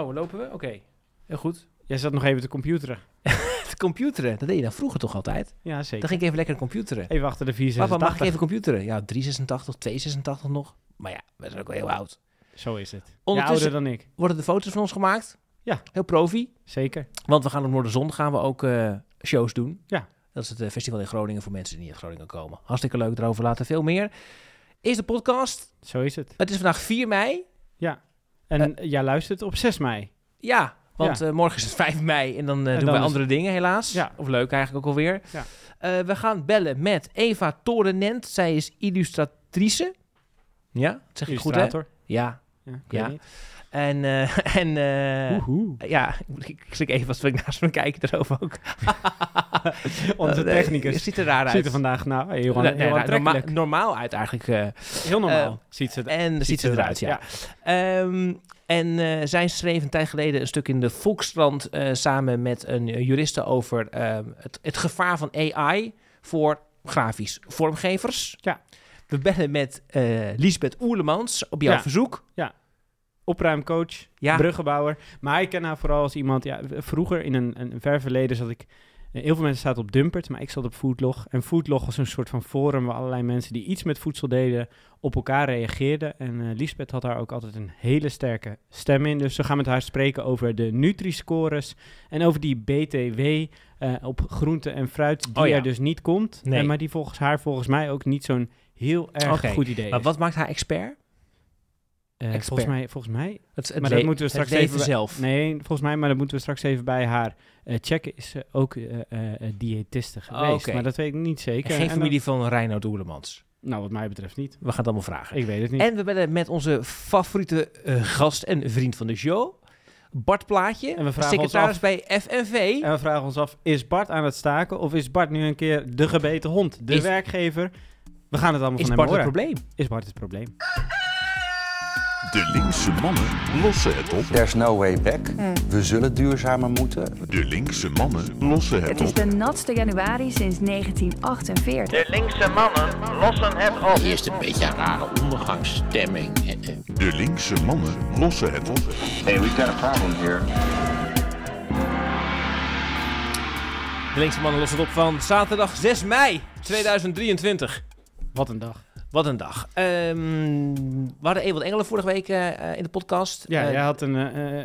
Oh, lopen we? Oké. Heel goed. Jij zat nog even te computeren. Het computeren, dat deed je dan vroeger toch altijd? Ja, zeker. Dan ging ik even lekker computeren. Even achter de Papa, mag ik 486. even computeren? Ja, 386, 286 nog. Maar ja, we zijn ook wel heel oud. Zo is het. Ja, Ondertussen- ouder dan ik. Worden de foto's van ons gemaakt? Ja. Heel profi. Zeker. Want we gaan op Noorderzon gaan we ook eh, shows doen. Ja. Dat is het eh, festival in Groningen voor mensen die niet uit Groningen komen. Hartstikke leuk, daarover later veel meer. Is de podcast. Zo is het. Het is vandaag 4 mei. Ja. En jij luistert op 6 mei. Ja, want eh, morgen is het 5 mei en dan eh, En doen dan is- andere dingen helaas. Ja. Of leuk eigenlijk ook alweer. Ja. Eh, we gaan bellen met Eva Torenent. Zij is illustratrice. Ja, dat zeg ik goed hè? Illustrator. Ja. Ja, Ja. En, eh, en eh, ja, ik, klik even wat ik naast me kijken erover ook. Onze Eh, technicus Het ziet er raar uit. ziet er vandaag nou heel, heel raar. norma- normaal uit eigenlijk. heel normaal ziet ze en ziet, ze eruit, ja. ja. Ehm, en zij schreef een tijd geleden een stuk in de Volkskrant eh, samen met een juriste over ehm, het, het gevaar van AI voor grafisch vormgevers. Ja. We bellen met Lisbeth Oerlemans op jouw Ja. verzoek. Opruimcoach, Ja. bruggenbouwer. Maar ik ken haar vooral als iemand... Ja, vroeger in een, een ver verleden zat ik... eh, Heel veel mensen zaten op Dumpert, maar ik zat op Foodlog. En Foodlog was een soort van forum waar allerlei mensen die iets met voedsel deden op elkaar reageerden. En eh Lisbeth had daar ook altijd een hele sterke stem in. Dus we gaan met haar spreken over de Nutri-scores en over die BTW eh, op groente en fruit die Oh ja. er dus niet komt. Nee. Eh, maar die volgens haar volgens mij ook niet zo'n heel erg goed idee Maar is. wat maakt haar expert? Eh, volgens mij, volgens mij Het, het maar dat moeten we straks het even bij- zelf. Nee, volgens mij, maar dat moeten we straks even bij haar eh, checken. Is ze ook eh, diëtiste geweest? oké. Maar dat weet ik niet zeker. En geen En dan- familie van Reinoud Oerlemans. nou, wat mij betreft niet. We gaan het allemaal vragen. Ik weet het niet. En we bellen met onze favoriete gast en vriend van de show. Bart Plaatje, En we vragen ons secretaris af- bij FNV. En we vragen ons af, is Bart aan het staken of is Bart nu een keer de gebeten hond? De Is- werkgever? We gaan het allemaal Is van Bart hem het horen. probleem? Is Bart het probleem? De linkse mannen lossen het op. There's no way back. We zullen duurzamer moeten. De linkse mannen lossen het Het is op. de natste januari sinds 1948. De linkse mannen lossen het op. Eerst een beetje een rare ondergangsstemming. De linkse mannen lossen het op. Hey, we've got a problem here. De linkse mannen lossen het op van zaterdag 6 mei 2023. Wat een dag. Wat een dag. Ehm, we hadden Ewald Engelen vorige week eh, eh, in de podcast. Ja, Eh, jij had een,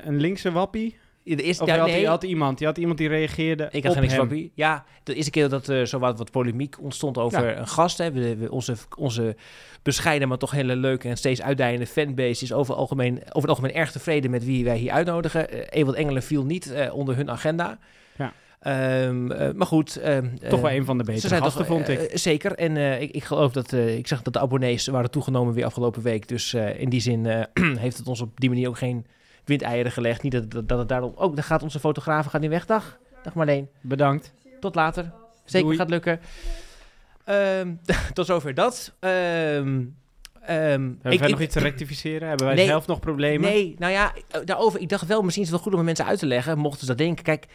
een linkse wappie. de eerste, Of ja, je had, nee, je had iemand, je had iemand die reageerde ik had geen niks Ja, de eerste keer dat er zo wat, wat polemiek ontstond over Ja. een gast. Hè. We, we- onze, onze bescheiden, maar toch hele leuke en steeds uitdijende fanbase is over, het algemeen, over het algemeen erg tevreden met wie wij hier uitnodigen. Ewald Engelen viel niet onder hun agenda. Ehm, eh, maar goed. ehm, Toch wel eh, een van de Ze betere zijn gasten, toch, vond ik. eh, zeker. En eh, ik, ik geloof dat eh, ik zag dat de abonnees waren toegenomen weer afgelopen week. Dus eh, in die zin eh, heeft het ons op die manier ook geen windeieren gelegd. Niet dat, dat, dat het daarom. Oh, dan gaat onze fotograaf gaat nu weg. Dag. Dag Marleen. Bedankt. Tot later. Zeker Doei. gaat lukken. Ehm, tot zover dat. Ehm, ehm, Hebben ik- wij nog iets te rectificeren? Hebben wij Nee. zelf nog problemen? Nee, nou ja, daarover. Ik dacht wel, misschien is het wel goed om mensen uit te leggen, mochten ze dat denken. Kijk,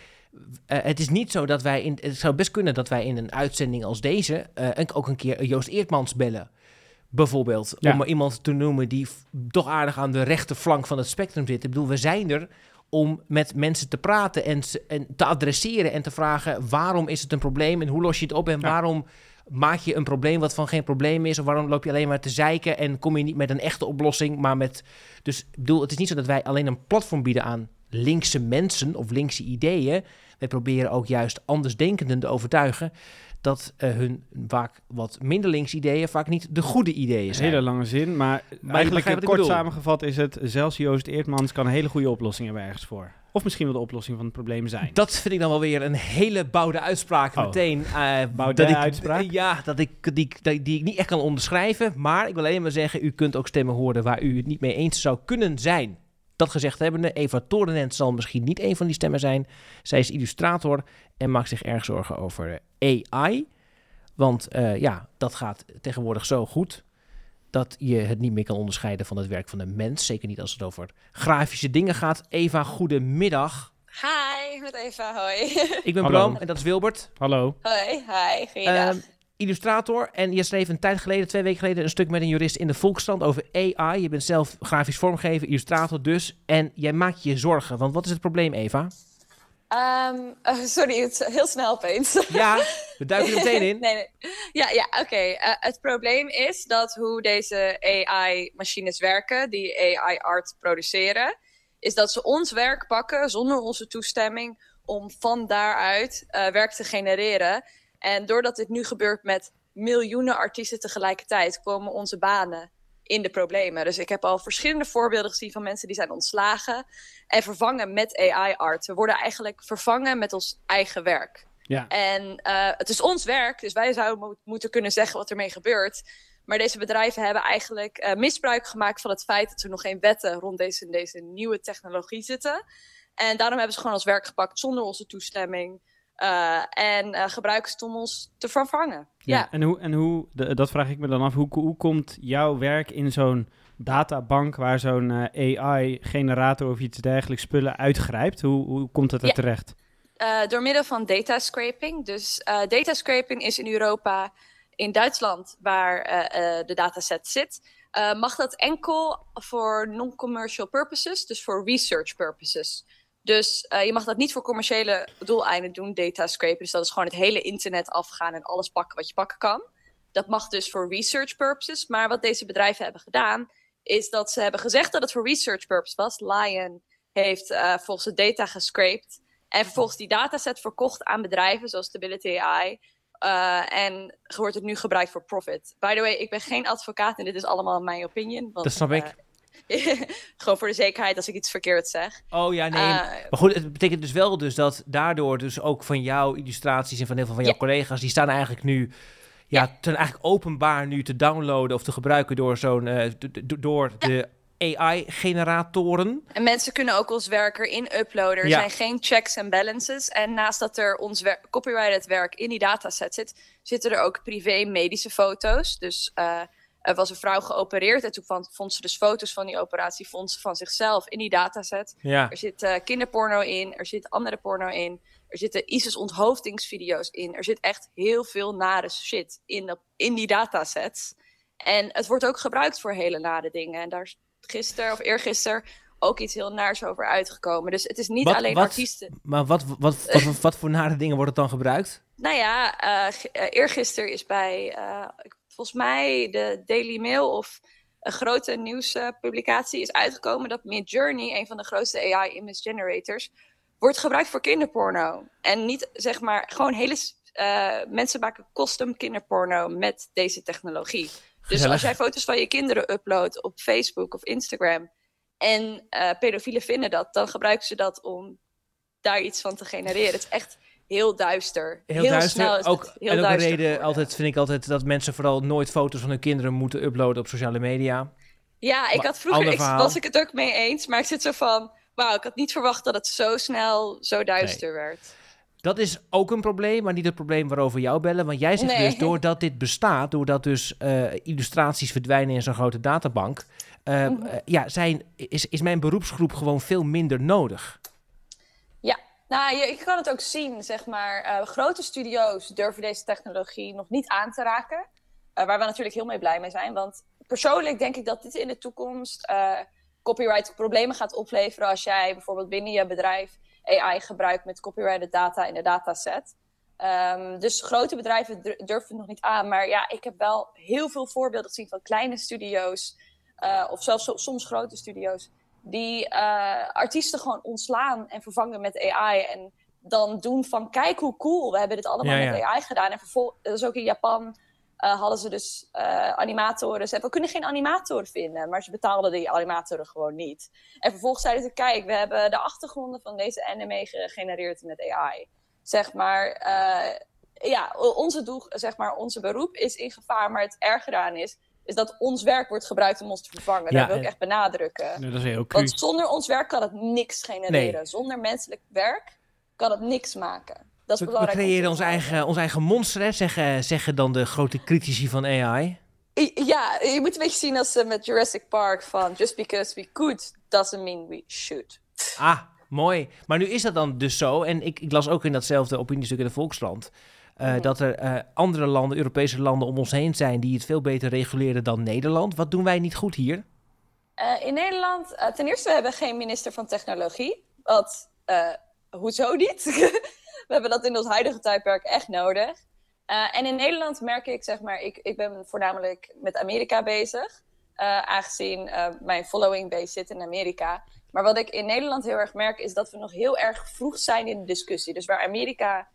eh, het is niet zo dat wij in. Het zou best kunnen dat wij in een uitzending als deze eh, ook een keer Joost Eertmans bellen. Bijvoorbeeld, Ja. om maar iemand te noemen die toch aardig aan de rechterflank van het spectrum zit. Ik bedoel, we zijn er om met mensen te praten en, en te adresseren en te vragen waarom is het een probleem en hoe los je het op en Ja. waarom maak je een probleem wat van geen probleem is of waarom loop je alleen maar te zeiken en kom je niet met een echte oplossing, maar met dus ik bedoel, het is niet zo dat wij alleen een platform bieden aan linkse mensen of linkse ideeën. Wij proberen ook juist andersdenkenden te overtuigen dat eh, hun vaak wat minder linkse ideeën vaak niet de goede ideeën Een zijn. hele lange zin, maar, je eigenlijk kort bedoel. samengevat is het... zelfs Joost Eertmans kan een hele goede oplossing hebben ergens voor. Of misschien wel de oplossing van het probleem zijn. Dat vind ik dan wel weer een hele bouwde uitspraak Oh. meteen. eh, Bouwde dat ik, uitspraak? Ja, dat ik, die, die, die ik niet echt kan onderschrijven. Maar ik wil alleen maar zeggen, u kunt ook stemmen horen waar u het niet mee eens zou kunnen zijn. Dat gezegd hebbende, Eva Torenent zal misschien niet een van die stemmen zijn. Zij is illustrator en maakt zich erg zorgen over AI. Want eh, ja, dat gaat tegenwoordig zo goed dat je het niet meer kan onderscheiden van het werk van een mens. Zeker niet als het over grafische dingen gaat. Eva, goedemiddag. Hi, met Eva, hoi. Ik ben Hallo. Bram en dat is Wilbert. Hallo. hoi, hi, goeiedag. Ehm, illustrator en je schreef een tijd geleden, twee weken geleden, een stuk met een jurist in de Volkskrant over AI. Je bent zelf grafisch vormgever, illustrator dus. En jij maakt je zorgen. Want wat is het probleem, Eva? Ehm, eh, sorry, het heel snel opeens. Ja, we duiken er meteen in. nee, nee. Ja, ja oké. Eh, het probleem is dat hoe deze AI-machines werken, die AI-art produceren, is dat ze ons werk pakken zonder onze toestemming om van daaruit eh, werk te genereren. En doordat dit nu gebeurt met miljoenen artiesten tegelijkertijd, komen onze banen in de problemen. Dus ik heb al verschillende voorbeelden gezien van mensen die zijn ontslagen en vervangen met AI-art. We worden eigenlijk vervangen met ons eigen werk. Ja. En eh, het is ons werk, dus wij zouden mo- moeten kunnen zeggen wat ermee gebeurt. Maar deze bedrijven hebben eigenlijk eh, misbruik gemaakt van het feit dat er nog geen wetten rond deze, deze nieuwe technologie zitten. En daarom hebben ze gewoon ons werk gepakt zonder onze toestemming. Eh, en eh, gebruiken ze het om ons te vervangen. Ja. En, hoe, en hoe, de- dat vraag ik me dan af, hoe, hoe komt jouw werk in zo'n databank waar zo'n eh, AI-generator of iets dergelijks spullen uitgrijpt? Hoe, hoe komt het er Ja. terecht? Eh, door middel van datascraping. Dus eh datascraping is in Europa, in Duitsland, waar eh, eh, de dataset zit, eh, mag dat enkel voor non-commercial purposes, dus voor research purposes. Dus eh, je mag dat niet voor commerciële doeleinden doen, datascrapen. Dus dat is gewoon het hele internet afgaan en alles pakken wat je pakken kan. Dat mag dus voor research purposes. Maar wat deze bedrijven hebben gedaan, is dat ze hebben gezegd dat het voor research purpose was. Lion heeft eh, volgens de data gescraped. En vervolgens die dataset verkocht aan bedrijven zoals Stability AI. eh, en wordt het nu gebruikt voor profit. By the way, ik ben geen advocaat en dit is allemaal mijn opinion. Want, Dat snap ik. gewoon voor de zekerheid als ik iets verkeerd zeg. Oh ja, nee. Eh, maar goed, het betekent dus wel dus dat daardoor dus ook van jouw illustraties en van heel veel van jouw collega's, die staan eigenlijk nu, ja, ten eigenlijk openbaar nu te downloaden of te gebruiken door zo'n, eh, door de AI-generatoren. En mensen kunnen ook ons werk erin uploaden. Er Ja. zijn geen checks en balances. En naast dat er ons wer- copyrighted werk in die dataset zit, zitten er ook privé medische foto's. Dus eh, er was een vrouw geopereerd en toen vond, vond ze dus foto's van die operatie vond ze van zichzelf in die dataset. Ja. Er zit eh, kinderporno in, er zit andere porno in, er zitten ISIS onthoofdingsvideo's in. Er zit echt heel veel nare shit in, in die datasets. En het wordt ook gebruikt voor hele nare dingen. En daar is gisteren of eergisteren ook iets heel naars over uitgekomen. Dus het is niet Wat- alleen wat- artiesten. Maar wat, wat, wat, voor nare dingen wordt het dan gebruikt? Nou ja, eh, eergisteren is bij ik- volgens mij de Daily Mail of een grote nieuwspublicatie is uitgekomen dat Midjourney, een van de grootste AI image generators, wordt gebruikt voor kinderporno. En niet zeg maar gewoon hele eh, mensen maken custom kinderporno met deze technologie. Dus als jij foto's van je kinderen uploadt op Facebook of Instagram en eh pedofielen vinden dat, dan gebruiken ze dat om daar iets van te genereren. Het is echt heel duister. Heel, duister. snel is ook, het heel en ook een duister reden, altijd, vind ik altijd, dat mensen vooral nooit foto's van hun kinderen moeten uploaden op sociale media. Ja, ik Maar had vroeger, ik, was ik het ook mee eens, maar ik zit zo van, wauw, ik had niet verwacht dat het zo snel zo duister werd. Dat is ook een probleem, maar niet het probleem waarover jou bellen. Want jij zegt Nee. dus, doordat dit bestaat, doordat dus eh, illustraties verdwijnen in zo'n grote databank, eh, Mhm. eh, ja, zijn, is, is mijn beroepsgroep gewoon veel minder nodig. Nou, je kan het ook zien, zeg maar. eh, grote studio's durven deze technologie nog niet aan te raken. eh, waar we natuurlijk heel mee blij mee zijn. Want persoonlijk denk ik dat dit in de toekomst eh, copyright problemen gaat opleveren. als jij bijvoorbeeld binnen je bedrijf AI gebruikt met copyrighted data in de dataset. Ehm, dus grote bedrijven dur- durven het nog niet aan. Maar ja, ik heb wel heel veel voorbeelden gezien van kleine studio's. of zelfs so- soms grote studio's die eh, artiesten gewoon ontslaan en vervangen met AI. En dan doen van, kijk hoe cool, we hebben dit allemaal Ja, met ja. AI gedaan. En vervolgens, dat is ook in Japan, eh, hadden ze dus eh, animatoren. Ze we kunnen geen animatoren vinden, maar ze betaalden die animatoren gewoon niet. En vervolgens zeiden ze, kijk, we hebben de achtergronden van deze anime gegenereerd met AI. Zeg maar, ja, onze, doel, zeg maar, onze beroep is in gevaar, maar het erger aan is, is dat ons werk wordt gebruikt om ons te vervangen. Ja, dat wil ik echt benadrukken. Nee, dat is heel. Want zonder ons werk kan het niks genereren. Nee. Zonder menselijk werk kan het niks maken. Dat is We, we belangrijk. te creëren ons eigen, ons eigen monster, hè, zeggen, zeggen dan de grote critici van AI. Ja, je moet een beetje zien als eh, met Jurassic Park van just because we could doesn't mean we should. Ah, mooi. Maar nu is dat dan dus zo. En ik, ik las ook in datzelfde opiniestuk in de Volkskrant. Eh, dat er eh, andere landen, Europese landen om ons heen zijn die het veel beter reguleren dan Nederland. Wat doen wij niet goed hier? Eh, in Nederland, ten eerste, we hebben geen minister van technologie. Wat, hoezo niet? we hebben dat in ons huidige tijdperk echt nodig. En in Nederland merk ik, zeg maar, ik, ik ben voornamelijk met Amerika bezig. aangezien mijn following base zit in Amerika. Maar wat ik in Nederland heel erg merk, is dat we nog heel erg vroeg zijn in de discussie. Dus waar Amerika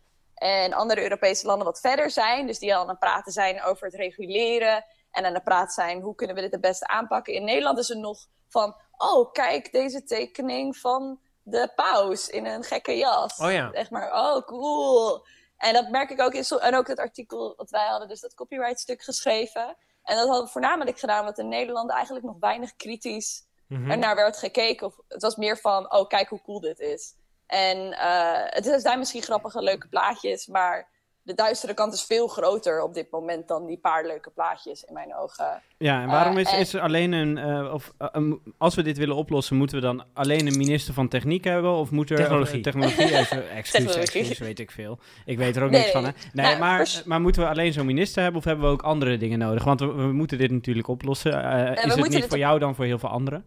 en andere Europese landen wat verder zijn, dus die al aan het praten zijn over het reguleren en aan het praten zijn hoe kunnen we dit het beste aanpakken. In Nederland is het nog van, oh kijk deze tekening van de paus in een gekke jas. Oh ja. Echt maar, oh cool. En dat merk ik ook in, en ook het artikel wat wij hadden, dus dat copyright stuk geschreven. En dat hadden we voornamelijk gedaan omdat in Nederland eigenlijk nog weinig kritisch er naar werd gekeken. Of het was meer van, oh, kijk hoe cool dit is. En eh, het zijn misschien grappige, leuke plaatjes, maar de duistere kant is veel groter op dit moment dan die paar leuke plaatjes in mijn ogen. Ja, en waarom Eh, is, en- is er alleen een, eh, of een- als we dit willen oplossen, moeten we dan alleen een minister van techniek hebben? Of moet er Technologie. technologie, even, Technologie. excuus, weet ik veel. Ik weet er ook Nee, niks van, hè? nee. Nou, maar, pers- maar moeten we alleen zo'n minister hebben of hebben we ook andere dingen nodig? Want we, we moeten dit natuurlijk oplossen. Is het niet voor op- jou dan voor heel veel anderen?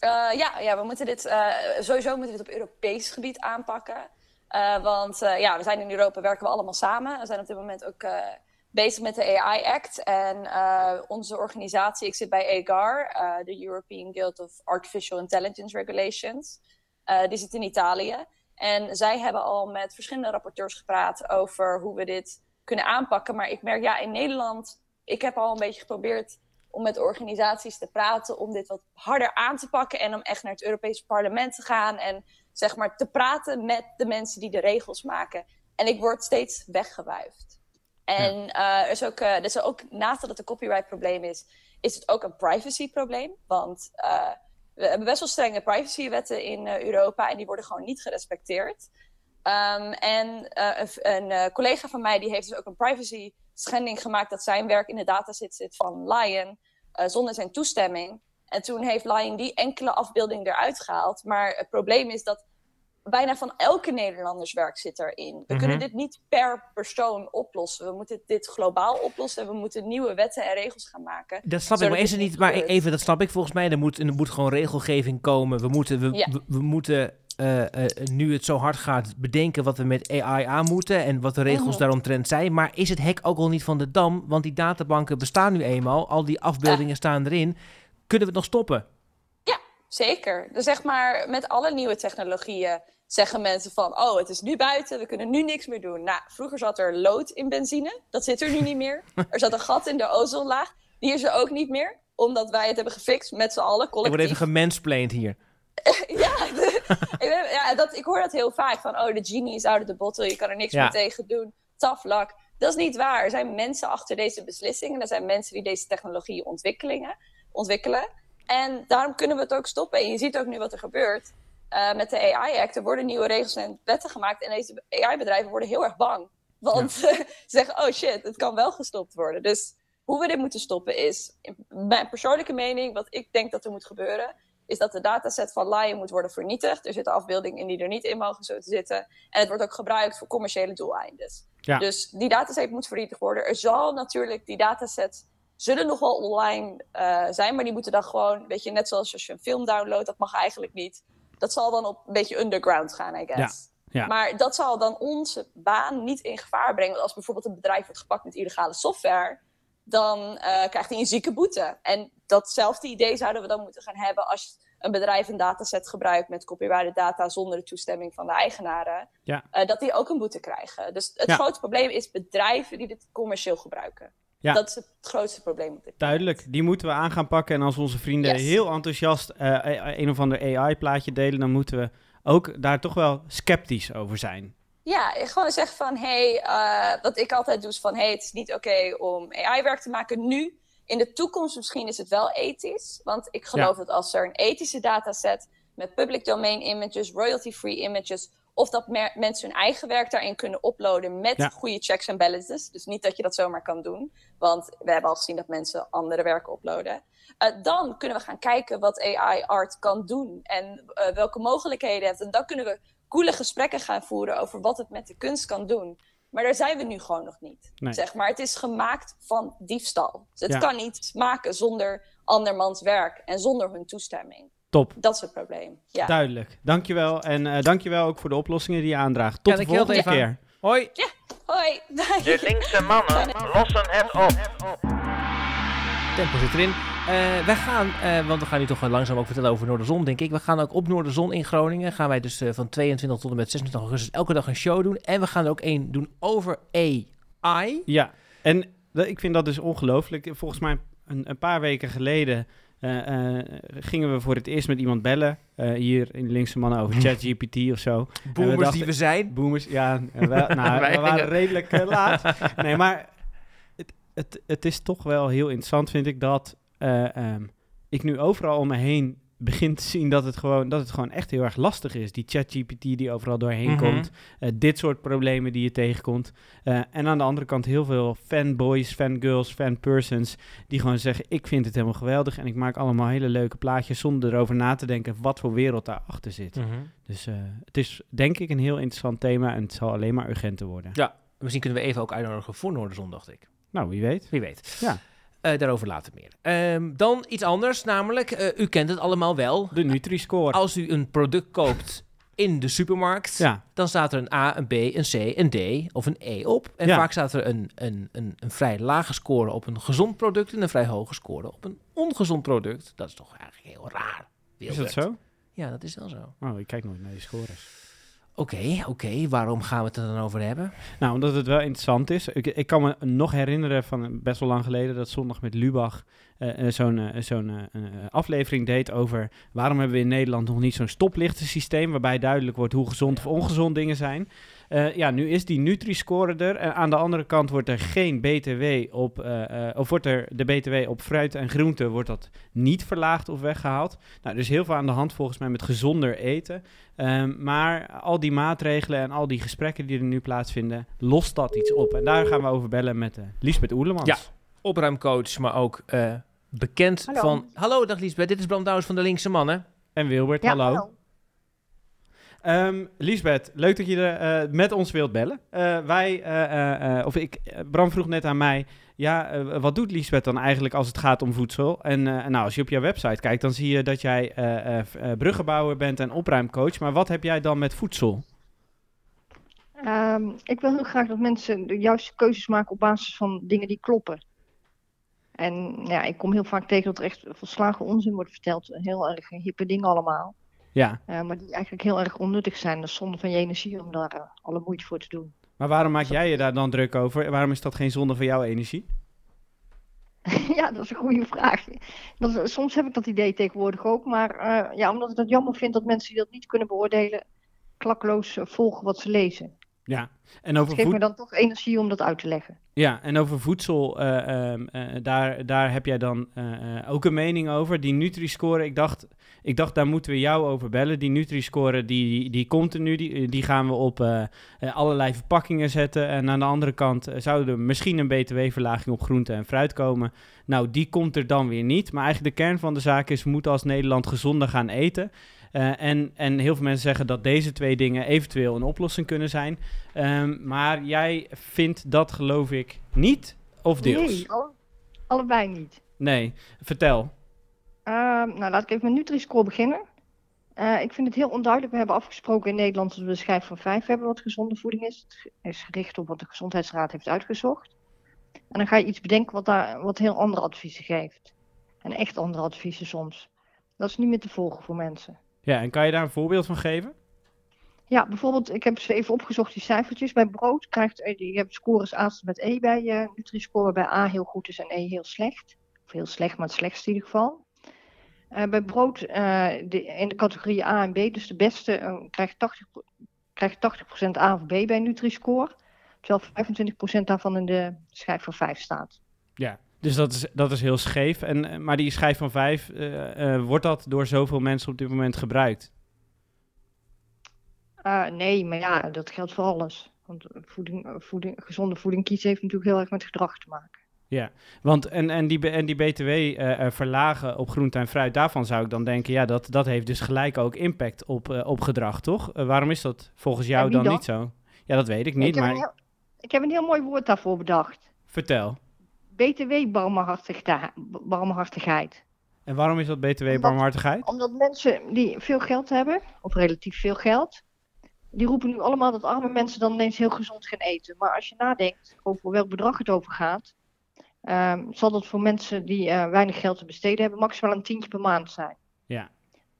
Eh, ja, ja, we moeten dit eh, sowieso moeten we dit op Europees gebied aanpakken. Eh, want ja, we zijn in Europa, werken we allemaal samen. We zijn op dit moment ook bezig met de AI Act. En onze organisatie, ik zit bij EGAR, de European Guild of Artificial Intelligence Regulations. Die zit in Italië. En zij hebben al met verschillende rapporteurs gepraat over hoe we dit kunnen aanpakken. Maar ik merk, ja, in Nederland, ik heb al een beetje geprobeerd om met organisaties te praten om dit wat harder aan te pakken en om echt naar het Europese parlement te gaan en zeg maar te praten met de mensen die de regels maken. En ik word steeds weggewuifd. En eh, er is ook, dus ook, naast dat het een copyright probleem is, is het ook een privacy probleem. Want eh, we hebben best wel strenge privacywetten in Europa en die worden gewoon niet gerespecteerd. Ehm, en een, collega van mij die heeft dus ook een privacy schending gemaakt dat zijn werk in de dataset zit van Lion eh, zonder zijn toestemming. En toen heeft Lion die enkele afbeelding eruit gehaald. Maar het probleem is dat bijna van elke Nederlanders werk zit erin. We Mhm. kunnen dit niet per persoon oplossen. We moeten dit globaal oplossen en we moeten nieuwe wetten en regels gaan maken. Dat snap ik, maar is het niet maar even, dat snap ik volgens mij. Er moet, er moet gewoon regelgeving komen. We moeten, we, Ja. we, we moeten eh, eh, nu het zo hard gaat, bedenken wat we met AI aan moeten en wat de regels Mhm. daaromtrent zijn. Maar is het hek ook al niet van de dam? Want die databanken bestaan nu eenmaal, al die afbeeldingen staan erin. Kunnen we het nog stoppen? Zeker. Dus zeg maar, met alle nieuwe technologieën zeggen mensen van... oh, het is nu buiten, we kunnen nu niks meer doen. Nou, vroeger zat er lood in benzine. Dat zit er nu niet meer. Er zat een gat in de ozonlaag. Die is er ook niet meer. Omdat wij het hebben gefixt met z'n allen, Ik word collectief. even gemansplained hier. ja, ik, ben- ja dat, ik hoor dat heel vaak. Van, oh, de genie is out of the bottle. Je kan er niks Ja. meer tegen doen. Luck. Dat is niet waar. Er zijn mensen achter deze beslissingen. Er zijn mensen die deze technologie ontwikkelingen, ontwikkelen. En daarom kunnen we het ook stoppen. En je ziet ook nu wat er gebeurt. eh, met de AI-act. Er worden nieuwe regels en wetten gemaakt. En deze AI-bedrijven worden heel erg bang. Want ze zeggen, oh shit, het kan wel gestopt worden. Dus hoe we dit moeten stoppen is... Mijn persoonlijke mening, wat ik denk dat er moet gebeuren... is dat de dataset van Lion moet worden vernietigd. Er zitten afbeeldingen in die er niet in mogen zo te zitten. En het wordt ook gebruikt voor commerciële doeleinden. Ja. Dus die dataset moet vernietigd worden. Er zal natuurlijk, die datasets zullen nog wel online eh, zijn, maar die moeten dan gewoon, weet je, net zoals als je een film downloadt, dat mag eigenlijk niet. Dat zal dan op een beetje underground gaan, I guess. Ja, ja. Maar dat zal dan onze baan niet in gevaar brengen. Want als bijvoorbeeld een bedrijf wordt gepakt met illegale software, dan eh, krijgt hij een zieke boete. En datzelfde idee zouden we dan moeten gaan hebben als een bedrijf een dataset gebruikt met copyrighted data zonder de toestemming van de eigenaren. Ja. eh, dat die ook een boete krijgen. Dus het Ja. grote probleem is bedrijven die dit commercieel gebruiken. Ja. Dat is het grootste probleem. Duidelijk, die moeten we aan gaan pakken. En als onze vrienden Yes. heel enthousiast eh, een of ander AI-plaatje delen, dan moeten we ook daar toch wel sceptisch over zijn. Ja, gewoon zeggen van, hé, hey, eh, wat ik altijd doe is van, hé, hey, het is niet oké om AI-werk te maken nu. In de toekomst misschien is het wel ethisch. Want ik geloof dat als er een ethische dataset met public domain images, royalty-free images, of dat mensen hun eigen werk daarin kunnen uploaden met Ja. goede checks en balances. Dus niet dat je dat zomaar kan doen. Want we hebben al gezien dat mensen andere werken uploaden. Eh, dan kunnen we gaan kijken wat AI-art kan doen en eh, welke mogelijkheden het heeft. En dan kunnen we coole gesprekken gaan voeren over wat het met de kunst kan doen. Maar daar zijn we nu gewoon nog niet. Nee. Zeg maar, het is gemaakt van diefstal. Dus het Ja. kan niet maken zonder andermans werk en zonder hun toestemming. Top. Dat is het probleem. Ja. Duidelijk. Dankjewel. En eh dankjewel ook voor de oplossingen die je aandraagt. Tot Ja, de volgende keer. Hoi! Hoi. De linkse mannen lossen het op. Tempo zit erin. Eh, wij gaan, eh, want we gaan nu toch langzaam ook vertellen over Noorderzon, denk ik. We gaan ook op Noorderzon in Groningen. Gaan wij dus eh, van 22 tot en met 26 augustus elke dag een show doen. En we gaan er ook één doen over AI. Ja, en ik vind dat dus ongelooflijk. Volgens mij een, een paar weken geleden gingen we voor het eerst met iemand bellen. hier in de linkse mannen over ChatGPT of zo. Boomers dachten- die we zijn. Boomers, ja, nou, Wij we waren redelijk laat. Nee, maar het, het, is toch wel heel interessant, vind ik, dat eh, ehm, ik nu overal om me heen begin te zien dat het gewoon, dat het gewoon echt heel erg lastig is. Die ChatGPT die overal doorheen Mhm. komt. eh, dit soort problemen die je tegenkomt. Eh, en aan de andere kant heel veel fanboys, fangirls, fanpersons... die gewoon zeggen, ik vind het helemaal geweldig... en ik maak allemaal hele leuke plaatjes... zonder erover na te denken wat voor wereld daarachter zit. Mhm. Dus het is denk ik een heel interessant thema... en het zal alleen maar urgenter worden. Misschien kunnen we even ook uitnodigen voor Noorderzon, dacht ik. Nou, wie weet. Wie weet. Ja. Eh, daarover later meer. Ehm, dan iets anders, namelijk, eh, u kent het allemaal wel. De Nutri-score. Als u een product koopt in de supermarkt, Ja, dan staat er een A, een B, een C, een D of een E op. En Ja. vaak staat er een, een, een, een vrij lage score op een gezond product en een vrij hoge score op een ongezond product. Dat is toch eigenlijk heel raar. is dat zo? Ja, dat is wel zo. Oh, ik kijk nooit naar die scores. Oké, oké. Waarom gaan we het er dan over hebben? Nou, omdat het wel interessant is. Ik, ik kan me nog herinneren van eh, best wel lang geleden dat zondag met Lubach eh, eh, zo'n zo'n aflevering deed over waarom hebben we in Nederland nog niet zo'n stoplichtensysteem waarbij duidelijk wordt hoe gezond of ongezond dingen zijn. Eh, ja, nu is die Nutri-score er. En aan de andere kant wordt er geen BTW op, eh, eh, of wordt er de BTW op fruit en groente wordt dat niet verlaagd of weggehaald. Nou, er is heel veel aan de hand volgens mij met gezonder eten. Ehm, maar al die maatregelen en al die gesprekken die er nu plaatsvinden, lost dat iets op. En daar gaan we over bellen met uh, Liesbeth Oerlemans. Ja. Opruimcoach, maar ook eh, bekend Hallo. van... Hallo, dag Liesbeth. Dit is Bram Douwens van de Linkse Mannen. En Wilbert, Ja, hallo. Ehm, Liesbeth, leuk dat je er eh, met ons wilt bellen. Eh, wij, eh, of ik, Bram vroeg net aan mij, ja, wat doet Liesbeth dan eigenlijk als het gaat om voedsel? En nou, als je op jouw website kijkt, dan zie je dat jij bruggenbouwer bent en opruimcoach. Maar wat heb jij dan met voedsel? Ehm, ik wil heel graag dat mensen de juiste keuzes maken op basis van dingen die kloppen. En ja, ik kom heel vaak tegen dat er echt volslagen onzin wordt verteld. Heel erg hippe dingen allemaal. Ja, Eh, maar die eigenlijk heel erg onnuttig zijn. Dat is zonde van je energie om daar eh, alle moeite voor te doen. maar waarom maak jij je daar dan druk over? Waarom is dat geen zonde van jouw energie? ja, dat is een goede vraag. Dat is- soms heb ik dat idee tegenwoordig ook. Maar eh, ja, omdat ik dat jammer vind dat mensen die dat niet kunnen beoordelen, klakkeloos eh, volgen wat ze lezen. Ja, en over geeft me dan toch energie om dat uit te leggen. Ja, en over voedsel, eh, ehm, eh, daar, daar heb jij dan eh, ook een mening over. Die Nutri-score, ik dacht, ik dacht daar moeten we jou over bellen. Die Nutri-score, die, die, die komt er nu, die, die gaan we op allerlei verpakkingen zetten. En aan de andere kant zou er misschien een btw-verlaging op groente en fruit komen. Nou, die komt er dan weer niet. Maar eigenlijk de kern van de zaak is, we moeten als Nederland gezonder gaan eten. Eh, en, en heel veel mensen zeggen dat deze twee dingen eventueel een oplossing kunnen zijn. Ehm, maar jij vindt dat, geloof ik, niet of deels? Nee, alle- allebei niet. Nee, vertel. Ehm, nou, laat ik even met Nutri-Score beginnen. Eh, ik vind het heel onduidelijk. We hebben afgesproken in Nederland dat we een schijf van 5 hebben wat gezonde voeding is. Het is gericht op wat de Gezondheidsraad heeft uitgezocht. En dan ga je iets bedenken wat, daar, wat heel andere adviezen geeft. En echt andere adviezen soms. Dat is niet meer te volgen voor mensen. Ja, en kan je daar een voorbeeld van geven? Ja, bijvoorbeeld, ik heb ze even opgezocht, die cijfertjes. Bij brood krijgt, eh, je hebt scores A met E bij eh Nutri-Score, waarbij A heel goed is en E heel slecht. Of heel slecht, maar het slechtste in ieder geval. Eh, bij brood eh, de, in de categorie A en B, dus de beste, eh, krijgt 80, pro- krijgt 80% A of B bij Nutri-Score. Terwijl 25% daarvan in de schijf van 5 staat. Ja. Dus dat is, dat is heel scheef. En, eh, maar die schijf van vijf, eh, eh, wordt dat door zoveel mensen op dit moment gebruikt? Eh, nee, maar ja, dat geldt voor alles. Want voeding, voeding, gezonde voeding kiezen heeft natuurlijk heel erg met gedrag te maken. Ja, want en, en, die, en die BTW verlagen op groente en fruit, daarvan zou ik dan denken, ja, dat, dat heeft dus gelijk ook impact op, op gedrag, toch? Waarom is dat volgens jou dan, dan? niet zo? Ja, dat weet ik niet, maar... heel, Ik heb een heel mooi woord daarvoor bedacht. Vertel. BTW-barmhartigheid. barmhartigheid. En waarom is dat BTW Omdat- barmhartigheid? Omdat mensen die veel geld hebben, of relatief veel geld, die roepen nu allemaal dat arme mensen dan ineens heel gezond gaan eten. Maar als je nadenkt over welk bedrag het over gaat, ehm, zal dat voor mensen die eh, weinig geld te besteden hebben maximaal een tientje per maand zijn. Ja.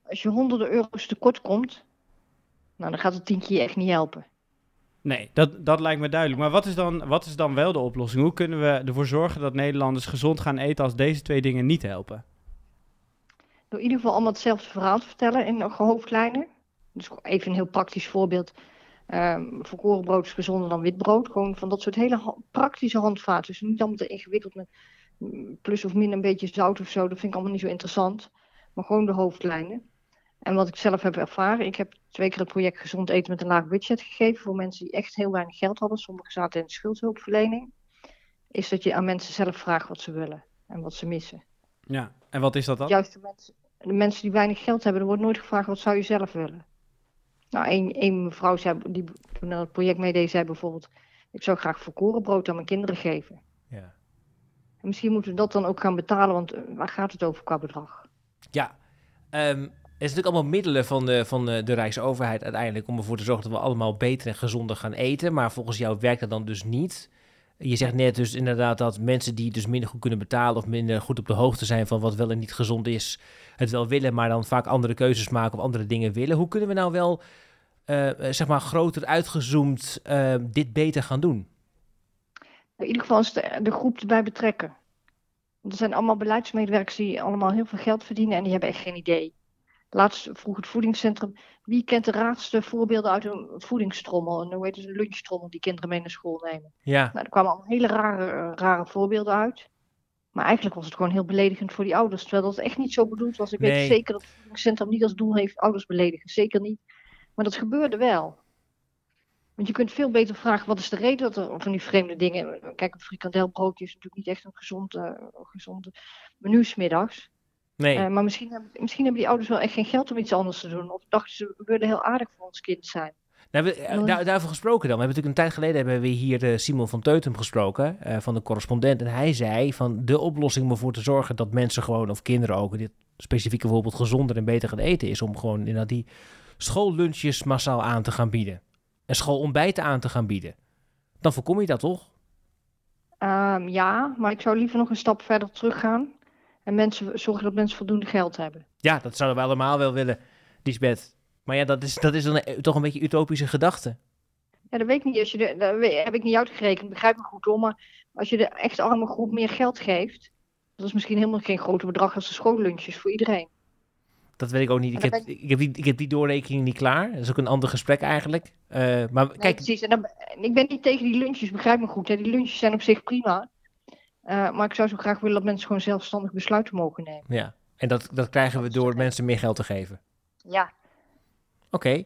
Als je honderden euro's tekort komt, nou, dan gaat het tientje je echt niet helpen. Nee, dat, dat lijkt me duidelijk. Maar wat is, dan, wat is dan wel de oplossing? Hoe kunnen we ervoor zorgen dat Nederlanders gezond gaan eten als deze twee dingen niet helpen? Door in ieder geval allemaal hetzelfde verhaal te vertellen in hoofdlijnen. Dus even een heel praktisch voorbeeld. Ehm volkoren brood is gezonder dan wit brood. Gewoon van dat soort hele praktische handvaten. Dus niet allemaal te ingewikkeld met mm, plus of min een beetje zout of zo. Dat vind ik allemaal niet zo interessant. Maar gewoon de hoofdlijnen. En wat ik zelf heb ervaren. Ik heb twee keer het project Gezond Eten met een laag budget gegeven. Voor mensen die echt heel weinig geld hadden. Sommigen zaten in de schuldhulpverlening. Is dat je aan mensen zelf vraagt wat ze willen. En wat ze missen. Ja, en wat is dat dan? Juist de mensen, de mensen die weinig geld hebben, er wordt nooit gevraagd wat zou je zelf willen. Nou, een, een mevrouw zei, die toen aan het project meedeed, zei bijvoorbeeld, ik zou graag volkoren brood aan mijn kinderen geven. Ja. En misschien moeten we dat dan ook gaan betalen, want eh, waar gaat het over qua bedrag? Ja, het is natuurlijk allemaal middelen van de, van de, Rijksoverheid uiteindelijk om ervoor te zorgen dat we allemaal beter en gezonder gaan eten. Maar volgens jou werkt dat dan dus niet. Je zegt net dus inderdaad dat mensen die dus minder goed kunnen betalen of minder goed op de hoogte zijn van wat wel en niet gezond is, het wel willen, maar dan vaak andere keuzes maken of andere dingen willen. Hoe kunnen we nou wel, eh, eh, zeg maar, groter uitgezoomd eh, dit beter gaan doen? In ieder geval is de, de groep erbij betrekken. Er zijn allemaal beleidsmedewerkers die allemaal heel veel geld verdienen en die hebben echt geen idee. Laatst vroeg het voedingscentrum, wie kent de raarste voorbeelden uit een voedingstrommel? En hoe heet het, een lunchtrommel die kinderen mee naar school nemen. Ja, Nou, er kwamen allemaal hele rare, eh, rare voorbeelden uit. Maar eigenlijk was het gewoon heel beledigend voor die ouders. Terwijl dat echt niet zo bedoeld was. Ik Nee. weet zeker dat het voedingscentrum niet als doel heeft ouders beledigen. Zeker niet. Maar dat gebeurde wel. Want je kunt veel beter vragen, wat is de reden dat er van die vreemde dingen... Kijk, een frikandelbroodje is natuurlijk niet echt een gezond, eh, gezonde menu 's middags. Nee. Eh, maar misschien hebben, misschien hebben die ouders wel echt geen geld om iets anders te doen. Of dachten ze, we willen heel aardig voor ons kind zijn. Nou, we, eh, daar, daarover gesproken dan. We hebben natuurlijk een tijd geleden hebben we hier eh, Simon van Teutem gesproken, van de correspondent. En hij zei van de oplossing om ervoor te zorgen dat mensen gewoon, of kinderen ook, in dit specifieke voorbeeld gezonder en beter gaan eten, is om gewoon inderdaad die schoollunches massaal aan te gaan bieden. En schoolontbijten aan te gaan bieden. Dan voorkom je dat toch? Ehm, ja, maar ik zou liever nog een stap verder teruggaan. En mensen, zorgen dat mensen voldoende geld hebben. Ja, dat zouden we allemaal wel willen, Lisbeth. Maar ja, dat is, dat is dan eh, toch een beetje utopische gedachte. Ja, dat weet ik niet. Als je de, dat weet- heb ik niet uitgerekend, begrijp me goed hoor. Maar als je de echt arme groep meer geld geeft, dat is misschien helemaal geen groter bedrag als de schoollunches voor iedereen. Dat weet ik ook niet. Ik heb, ik, heb die, ik heb die doorrekening niet klaar. Dat is ook een ander gesprek eigenlijk. Eh, maar Nee, kijk, precies. En dan, ik ben niet tegen die lunches, begrijp me goed. Hè. Die lunches zijn op zich prima. Eh, maar ik zou zo graag willen dat mensen gewoon zelfstandig besluiten mogen nemen. ja. En dat, dat krijgen we door mensen meer geld te geven. Ja, Oké.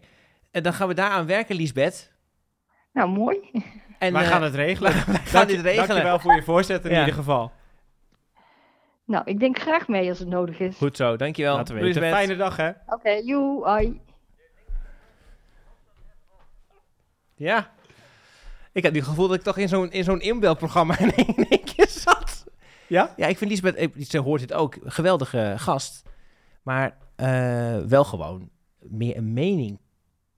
En dan gaan we daaraan werken, Liesbeth. nou mooi. En, Wij eh, gaan het regelen. wij gaan Dank- dit regelen. Dankjewel voor je voorzet in Ja. ieder geval. Nou, ik denk graag mee als het nodig is. Goed zo, dankjewel. Laten we weten. Fijne dag hè. Oké, joe, hoi. Ja. Ik heb het gevoel dat ik toch in zo'n, in zo'n inbelprogramma in één keer zat. Ja? Ja, ik vind Lisbeth, ze hoort dit ook, geweldige gast. Maar eh, wel gewoon meer een mening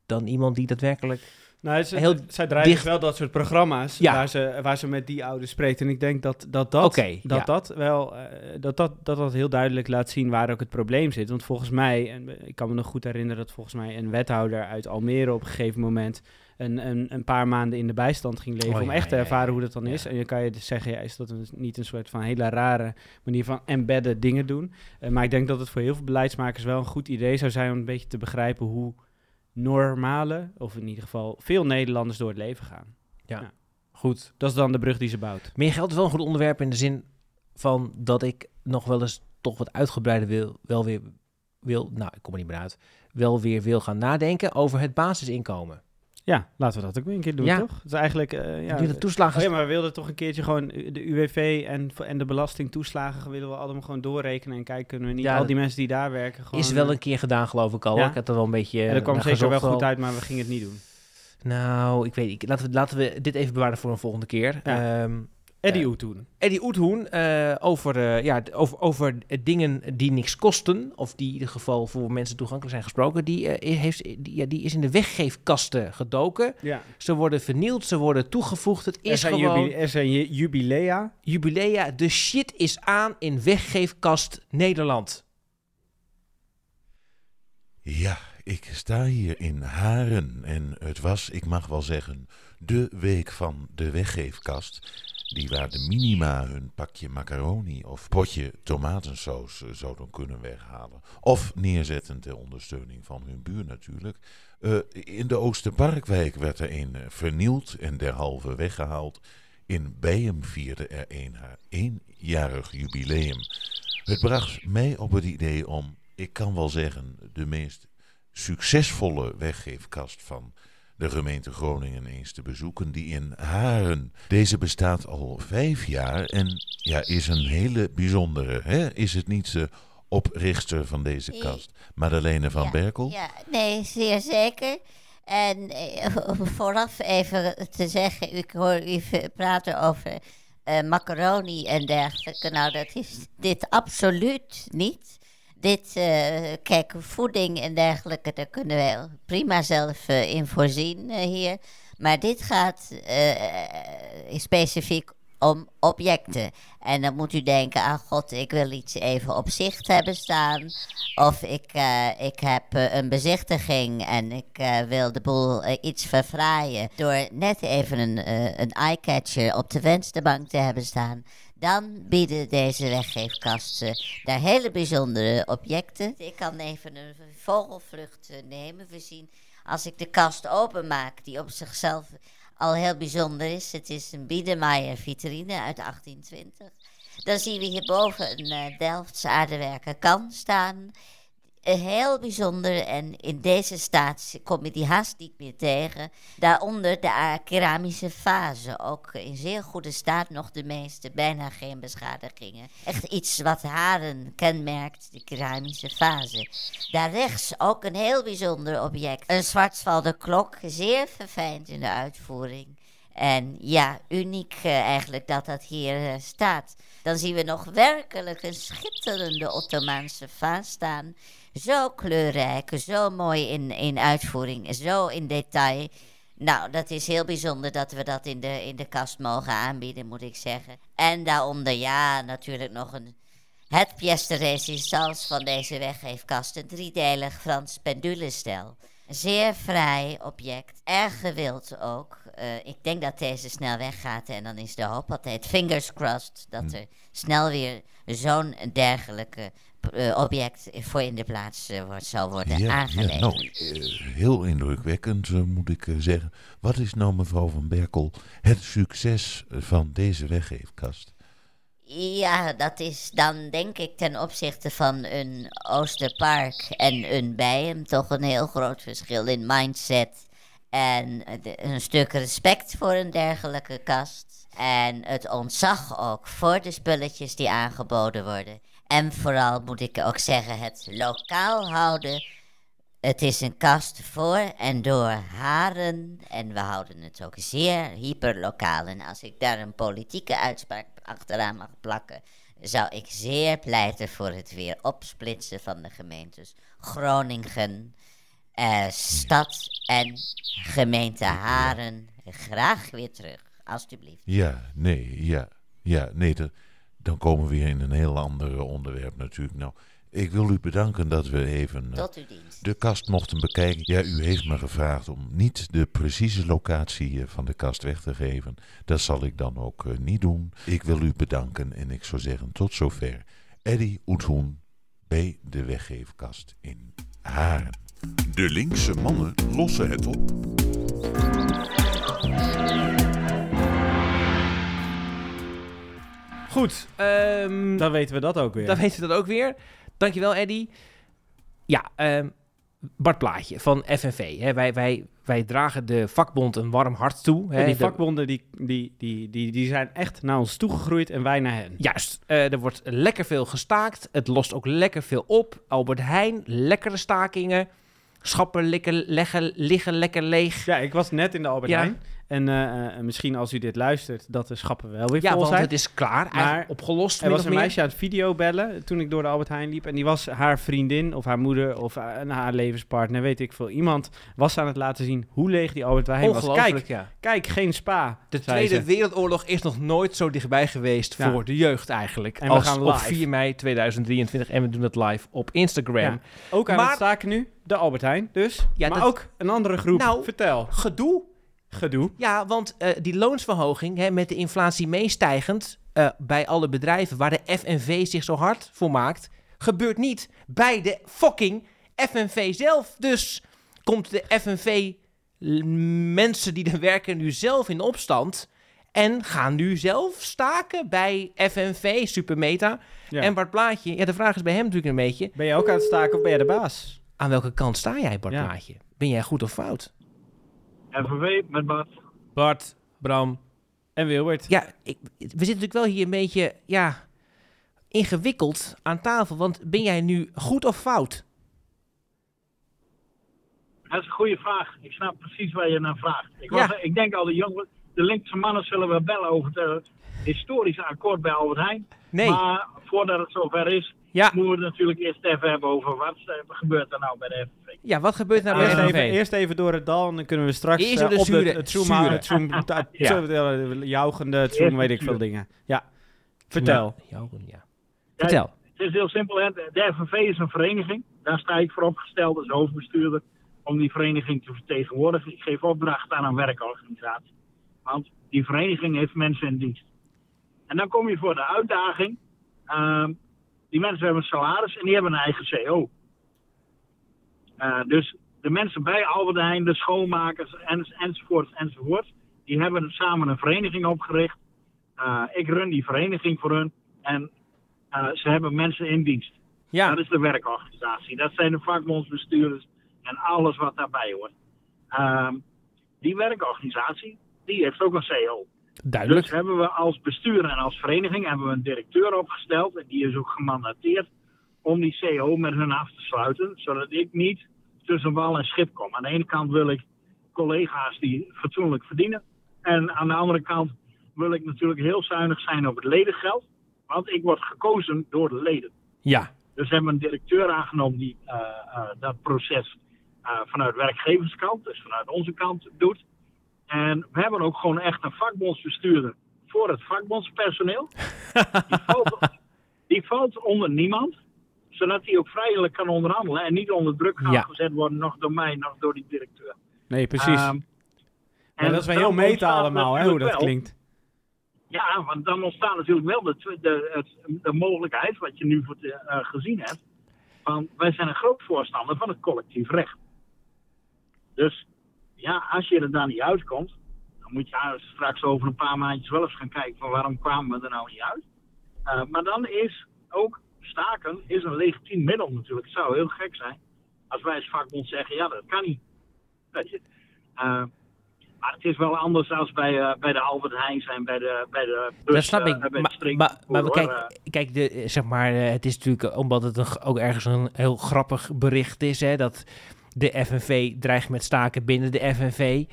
dan iemand die daadwerkelijk... Nou, ze, Heel zij draaien dicht- dus wel dat soort programma's Ja. waar, ze, waar ze met die ouders spreekt. En ik denk dat dat, dat, dat, ja. dat wel eh, dat, dat, dat dat heel duidelijk laat zien waar ook het probleem zit. Want volgens mij, en ik kan me nog goed herinneren dat volgens mij een wethouder uit Almere op een gegeven moment een, een, een paar maanden in de bijstand ging leven. Oh, om ja, echt te ja, ervaren ja. hoe dat dan is. Ja. En je kan je dus zeggen, ja, is dat een, niet een soort van hele rare manier van embedden dingen doen. Eh, maar ik denk dat het voor heel veel beleidsmakers wel een goed idee zou zijn om een beetje te begrijpen hoe normale, of in ieder geval veel Nederlanders door het leven gaan. Goed. Dat is dan de brug die ze bouwt. Meer geld is wel een goed onderwerp in de zin van dat ik nog wel eens toch wat uitgebreider wil, wel weer wil, nou ik kom er niet meer uit, wel weer wil gaan nadenken over het basisinkomen. Ja, laten we dat ook weer een keer doen, Ja. toch? Het is eigenlijk... eh, ja, de toeslagen... Oh ja, maar we wilden toch een keertje gewoon de UWV en, en de belastingtoeslagen willen we allemaal gewoon doorrekenen en kijken kunnen we niet Ja, al die mensen die daar werken gewoon... is wel eh, een keer gedaan geloof ik al. Ja? Ik had er wel een beetje en dat kwam naar zeker wel goed uit, maar we gingen het niet doen. Nou, ik weet niet. Laten we, laten we dit even bewaren voor een volgende keer. Ja. Eddie Eh, Oetoen. Eddie Oethoen eh, over, eh, ja, over, over dingen die niks kosten, of die in ieder geval voor mensen toegankelijk zijn gesproken, die, eh, heeft, die, ja, die is in de weggeefkasten gedoken. Ja. Ze worden vernield, ze worden toegevoegd. Het Er is zijn, gewoon jubi- er zijn ju- jubilea. jubilea. De shit is aan in weggeefkast Nederland. Ja, ik sta hier in Haren en het was, ik mag wel zeggen, de week van de weggeefkast. Die waar de minima hun pakje macaroni of potje tomatensaus eh, zouden kunnen weghalen. Of neerzetten ter ondersteuning van hun buur natuurlijk. Eh, in de Oosterparkwijk werd er een eh, vernield en derhalve weggehaald. In Bejem vierde er een haar eenjarig jubileum. Het bracht mij op het idee om, ik kan wel zeggen, de meest succesvolle weggeefkast van de gemeente Groningen eens te bezoeken, die in Haren. Deze bestaat al vijf jaar en ja, is een hele bijzondere. Hè? Is het niet de oprichter van deze kast, Madeleine van Berkel? Ja, nee, zeer zeker. En eh, vooraf even te zeggen, ik hoor u praten over eh, macaroni en dergelijke. Nou, dat is dit absoluut niet. Dit, eh, kijk, voeding en dergelijke, daar kunnen we prima zelf eh, in voorzien eh, hier. Maar dit gaat specifiek om objecten. En dan moet u denken, ah god, ik wil iets even op zicht hebben staan. Of ik, ik heb een bezichtiging en ik wil de boel iets verfraaien. Door net even een, een eyecatcher op de vensterbank te hebben staan. Dan bieden deze weggeefkasten daar hele bijzondere objecten. Ik kan even een vogelvlucht eh, nemen. We zien, als ik de kast openmaak, die op zichzelf al heel bijzonder is. Het is een Biedermeier vitrine uit 1820. Dan zien we hierboven een eh, Delftse aardewerken kan staan. Eh, heel bijzonder en in deze staat kom je die haast niet meer tegen. Daaronder de keramische vazen, ook in zeer goede staat, nog de meeste, bijna geen beschadigingen. Echt iets wat haren kenmerkt, de keramische vazen. Daar rechts ook een heel bijzonder object, een zwartsvalde klok, zeer verfijnd in de uitvoering. En ja, uniek eh, eigenlijk dat dat hier eh, staat. Dan zien we nog werkelijk een schitterende Ottomaanse vaas staan. Zo kleurrijk, zo mooi in, in uitvoering, zo in detail. Nou, dat is heel bijzonder dat we dat in de, in de kast mogen aanbieden, moet ik zeggen. En daaronder, ja, natuurlijk nog een, het pièce de résistance van deze weggeefkast. Een driedelig Frans pendulestel. Zeer vrij object, erg gewild ook. Eh, ik denk dat deze snel weggaat en dan is de hoop altijd fingers crossed dat er snel weer zo'n dergelijke object voor in de plaats eh, wordt, zal worden Ja, aangelegd. ja, nou, eh, heel indrukwekkend eh, moet ik eh, zeggen. Wat is nou mevrouw van Berkel het succes eh, van deze weggeefkast? Ja, dat is dan denk ik ten opzichte van een Oosterpark en een Bijem toch een heel groot verschil in mindset. En eh, een stuk respect voor een dergelijke kast. En het ontzag ook voor de spulletjes die aangeboden worden. En vooral moet ik ook zeggen, het lokaal houden. Het is een kast voor en door haren. En we houden het ook zeer hyperlokaal. En als ik daar een politieke uitspraak achteraan mag plakken, zou ik zeer pleiten voor het weer opsplitsen van de gemeentes Groningen, eh, stad en gemeente Haren. Graag weer terug, alstublieft. Ja, nee, ja, ja, nee, dan komen we weer in een heel ander onderwerp natuurlijk. Nou, ik wil u bedanken dat we even eh, de kast mochten bekijken. Ja, u heeft me gevraagd om niet de precieze locatie eh, van de kast weg te geven. Dat zal ik dan ook eh, niet doen. Ik wil u bedanken en ik zou zeggen tot zover. Eddie Oethoen bij de weggeefkast in Haren. De linkse mannen lossen het op. Goed, ehm, Dan weten we dat ook weer. dan weten we dat ook weer. Dankjewel, Eddy. Ja, ehm, Bart Plaatje van FNV. Hè, wij, wij, wij dragen de vakbond een warm hart toe. Hè, Ja, die De- vakbonden die, die, die, die, die zijn echt naar ons toegegroeid en wij naar hen. Juist, eh, er wordt lekker veel gestaakt. Het lost ook lekker veel op. Albert Heijn, lekkere stakingen. Schappen liggen, leggen, liggen lekker leeg. Ja, ik was net in de Albert Ja. Heijn. En eh, eh, misschien als u dit luistert, dat de schappen wel weer Ja, vol want zijn. het is klaar. Maar opgelost. Er was een meisje aan het video bellen toen ik door de Albert Heijn liep. En die was haar vriendin of haar moeder of eh, haar levenspartner, weet ik veel. Iemand was aan het laten zien hoe leeg die Albert Heijn was. Kijk, ja. kijk, geen spa. De Tweede ze. Wereldoorlog is nog nooit zo dichtbij geweest Ja. voor de jeugd eigenlijk. En we als gaan op live. 4 mei 2023 en we doen het live op Instagram. Ja. Ook aan Maar- het staken nu, de Albert Heijn dus. Ja, maar dat- ook een andere groep. Nou, Vertel. Gedoe. Gedoe. Ja, want eh, die loonsverhoging hè, met de inflatie meestijgend eh, bij alle bedrijven waar de FNV zich zo hard voor maakt, gebeurt niet bij de fucking FNV zelf. Dus komt de FNV mensen die er werken nu zelf in opstand en gaan nu zelf staken bij FNV, Supermeta. Ja. En Bart Plaatje, ja, de vraag is bij hem natuurlijk een beetje, Ben je ook aan het staken of ben je de baas? aan welke kant sta jij Bart Ja. Plaatje? Ben jij goed of fout? FNV met Bart. Bart, Bram, En Wilbert. Ja, ik, we zitten natuurlijk wel hier een beetje ja, ingewikkeld aan tafel. Want ben jij nu goed of fout? Dat is een goede vraag. Ik snap precies waar je naar vraagt. Ik, was, Ja. ik denk al, de, jongen, de linkse mannen zullen wel bellen over het eh, historische akkoord bij Albert Heijn. Nee. Maar voordat het zover is, Ja. moeten we het natuurlijk eerst even hebben over wat gebeurt er nou bij de FNV. Ja, wat gebeurt nou Eerst bij de FNV? eerst even door het dal en dan kunnen we straks Eerst eh, de op zure- het, het zoom, het zoom, het- weet ik veel dingen. Ja, vertel. Ja, Vertel. Het is heel simpel. Hè. De de FNV is een vereniging. Daar sta ik voor opgesteld als hoofdbestuurder om die vereniging te vertegenwoordigen. Ik geef opdracht aan een werkorganisatie. Want die vereniging heeft mensen in dienst. En dan kom je voor de uitdaging. ehm, die mensen hebben een salaris en die hebben een eigen CO. Eh, dus de mensen bij Albert Heijn, de schoonmakers en, enzovoort enzovoort. Die hebben samen een vereniging opgericht. Eh, ik run die vereniging voor hun. En eh, ze hebben mensen in dienst. Ja. Dat is de werkorganisatie. Dat zijn de vakbondsbestuurders en alles wat daarbij hoort. Ehm, die werkorganisatie, die heeft ook een CO. Duidelijk. Dus hebben we als bestuur en als vereniging hebben we een directeur opgesteld. En die is ook gemandateerd om die CO met hun af te sluiten. Zodat ik niet tussen wal en schip kom. Aan de ene kant wil ik collega's die fatsoenlijk verdienen. En aan de andere kant wil ik natuurlijk heel zuinig zijn op het ledengeld. Want ik word gekozen door de leden. Ja. Dus we hebben een directeur aangenomen die eh, eh, dat proces eh, vanuit werkgeverskant, dus vanuit onze kant, doet. En we hebben ook gewoon echt een vakbondsbestuurder voor het vakbondspersoneel. die, valt, die valt onder niemand, zodat hij ook vrijelijk kan onderhandelen en niet onder druk gaat Ja. gezet worden, nog door mij, nog door die directeur. Nee, precies. Ehm, maar en dat is wel heel meta ontstaat allemaal, hè, hoe dat wel- klinkt. ja, want dan ontstaat natuurlijk wel de, de, de mogelijkheid, wat je nu voor te- eh, gezien hebt, van wij zijn een groot voorstander van het collectief recht. Dus ja, als je er dan niet uitkomt, dan moet je straks over een paar maandjes wel eens gaan kijken van waarom kwamen we er nou niet uit. Eh, maar dan is ook staken is een legitiem middel natuurlijk. Het zou heel gek zijn als wij als vakbond zeggen, ja dat kan niet. Weet je. Eh, maar het is wel anders als bij, eh, bij de Albert Heijn zijn, bij de, bij de bus, Dat snap ik. Maar, kijk, kijk de, zeg maar, het is natuurlijk omdat het een, ook ergens een heel grappig bericht is, hè, dat de FNV dreigt met staken binnen de FNV.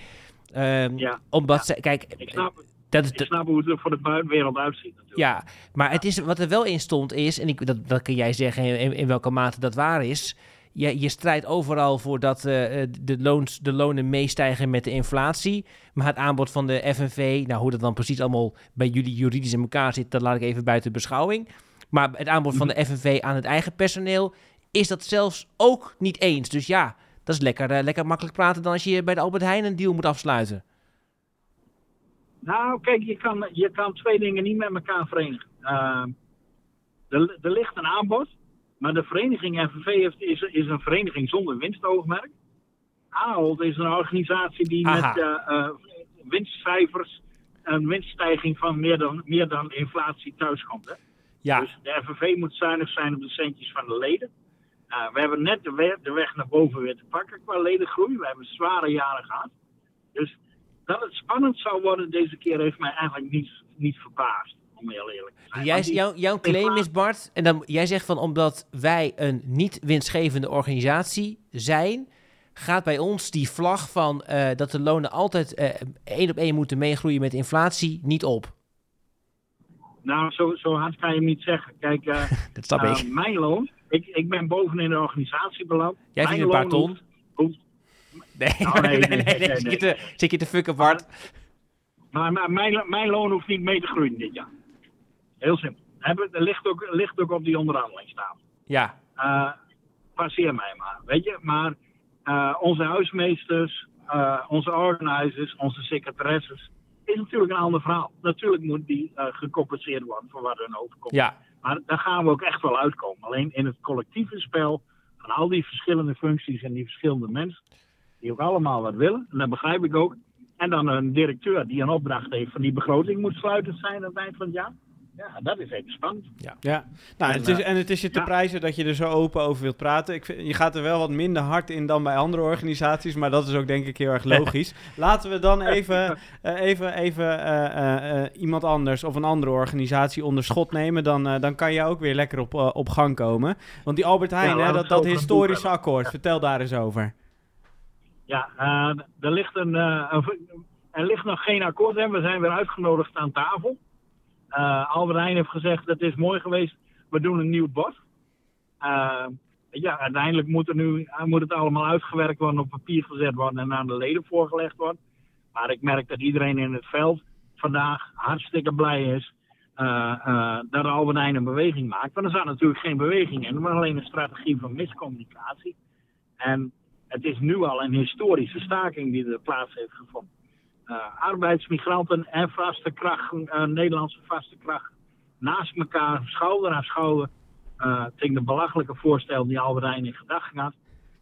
Ehm, Ja. Omdat ze, kijk, ik, snap, dat is ik snap hoe het er voor de buitenwereld uitziet. Ja, maar het is, wat er wel in stond is, en ik, dat, dat kun jij zeggen in, in, welke mate dat waar is. Je, je strijdt overal voor dat eh, eh, de, loons, de lonen meestijgen met de inflatie. Maar het aanbod van de FNV, nou hoe dat dan precies allemaal bij jullie juridisch in elkaar zit, dat laat ik even buiten beschouwing. Maar het aanbod van de FNV aan het eigen personeel is dat zelfs ook niet eens. Dus ja, dat is lekker, eh, lekker makkelijk praten dan als je bij de Albert Heijn een deal moet afsluiten. Nou, kijk, je kan, je kan twee dingen niet met elkaar verenigen. Eh, er, er ligt een aanbod, maar de vereniging FNV heeft, is, is een vereniging zonder winstoogmerk. Ahold is een organisatie die Aha. met eh, eh, winstcijfers een winststijging van meer dan, meer dan inflatie thuiskomt. Hè? Ja. Dus de FNV moet zuinig zijn op de centjes van de leden. Eh, we hebben net de weg, de weg naar boven weer te pakken qua ledengroei. We hebben zware jaren gehad. Dus dat het spannend zou worden deze keer heeft mij eigenlijk niet, niet verbaasd. Om heel eerlijk te zijn. Jij, die- jouw, jouw claim is, Bart, en dan, jij zegt van omdat wij een niet winstgevende organisatie zijn, gaat bij ons die vlag van eh, dat de lonen altijd eh, één op één moeten meegroeien met inflatie niet op. Nou, zo, zo hard kan je hem niet zeggen. Kijk, eh, Dat snap ik. mijn loon, ik, ik ben boven in de organisatie beland. Jij verdient een paar ton. hoeft- Nee, nee, nee, Zit je te- fucken, Bart? Maar, maar mijn, mijn loon hoeft niet mee te groeien dit jaar. Heel simpel. Hebben, er ligt ook, ligt ook op die onderhandelingstafel. Ja, Eh passeer mij maar, weet je. Maar eh, onze huismeesters, eh, onze organizers, onze secretaresses, is natuurlijk een ander verhaal. Natuurlijk moet die gecompenseerd worden voor wat hun overkomt. ja. Maar daar gaan we ook echt wel uitkomen. Alleen in het collectieve spel van al die verschillende functies en die verschillende mensen, die ook allemaal wat willen, en dat begrijp ik ook. En dan een directeur die een opdracht heeft van die begroting moet sluitend zijn aan het eind van het jaar. Ja, dat is even spannend. Ja, nou, En, het is, en het is je te ja. prijzen dat je er zo open over wilt praten. Ik vind, je gaat er wel wat minder hard in dan bij andere organisaties, maar dat is ook denk ik heel erg logisch. Laten we dan even, eh, even, even eh, eh, iemand anders of een andere organisatie onder schot nemen. Dan, eh, dan kan jij ook weer lekker op, op gang komen. Want die Albert Heijn, Ja, hè, dat, dat historische akkoord, vertel daar eens over. Ja, eh, er, ligt een, eh, een- er ligt nog geen akkoord en we zijn weer uitgenodigd aan tafel. Eh Albert heeft gezegd, het is mooi geweest, we doen een nieuw bod. Eh, ja, uiteindelijk moet, er nu, eh, moet het allemaal uitgewerkt worden, op papier gezet worden en aan de leden voorgelegd worden. Maar ik merk dat iedereen in het veld vandaag hartstikke blij is dat Albert een beweging maakt. Want er zat natuurlijk geen beweging in, maar alleen een strategie van miscommunicatie. En het is nu al een historische staking die er plaats heeft gevonden. Eh, arbeidsmigranten en vaste kracht, eh, Nederlandse vaste kracht, naast elkaar, schouder aan schouder, eh tegen de belachelijke voorstel die Albert Heijn in gedachten had.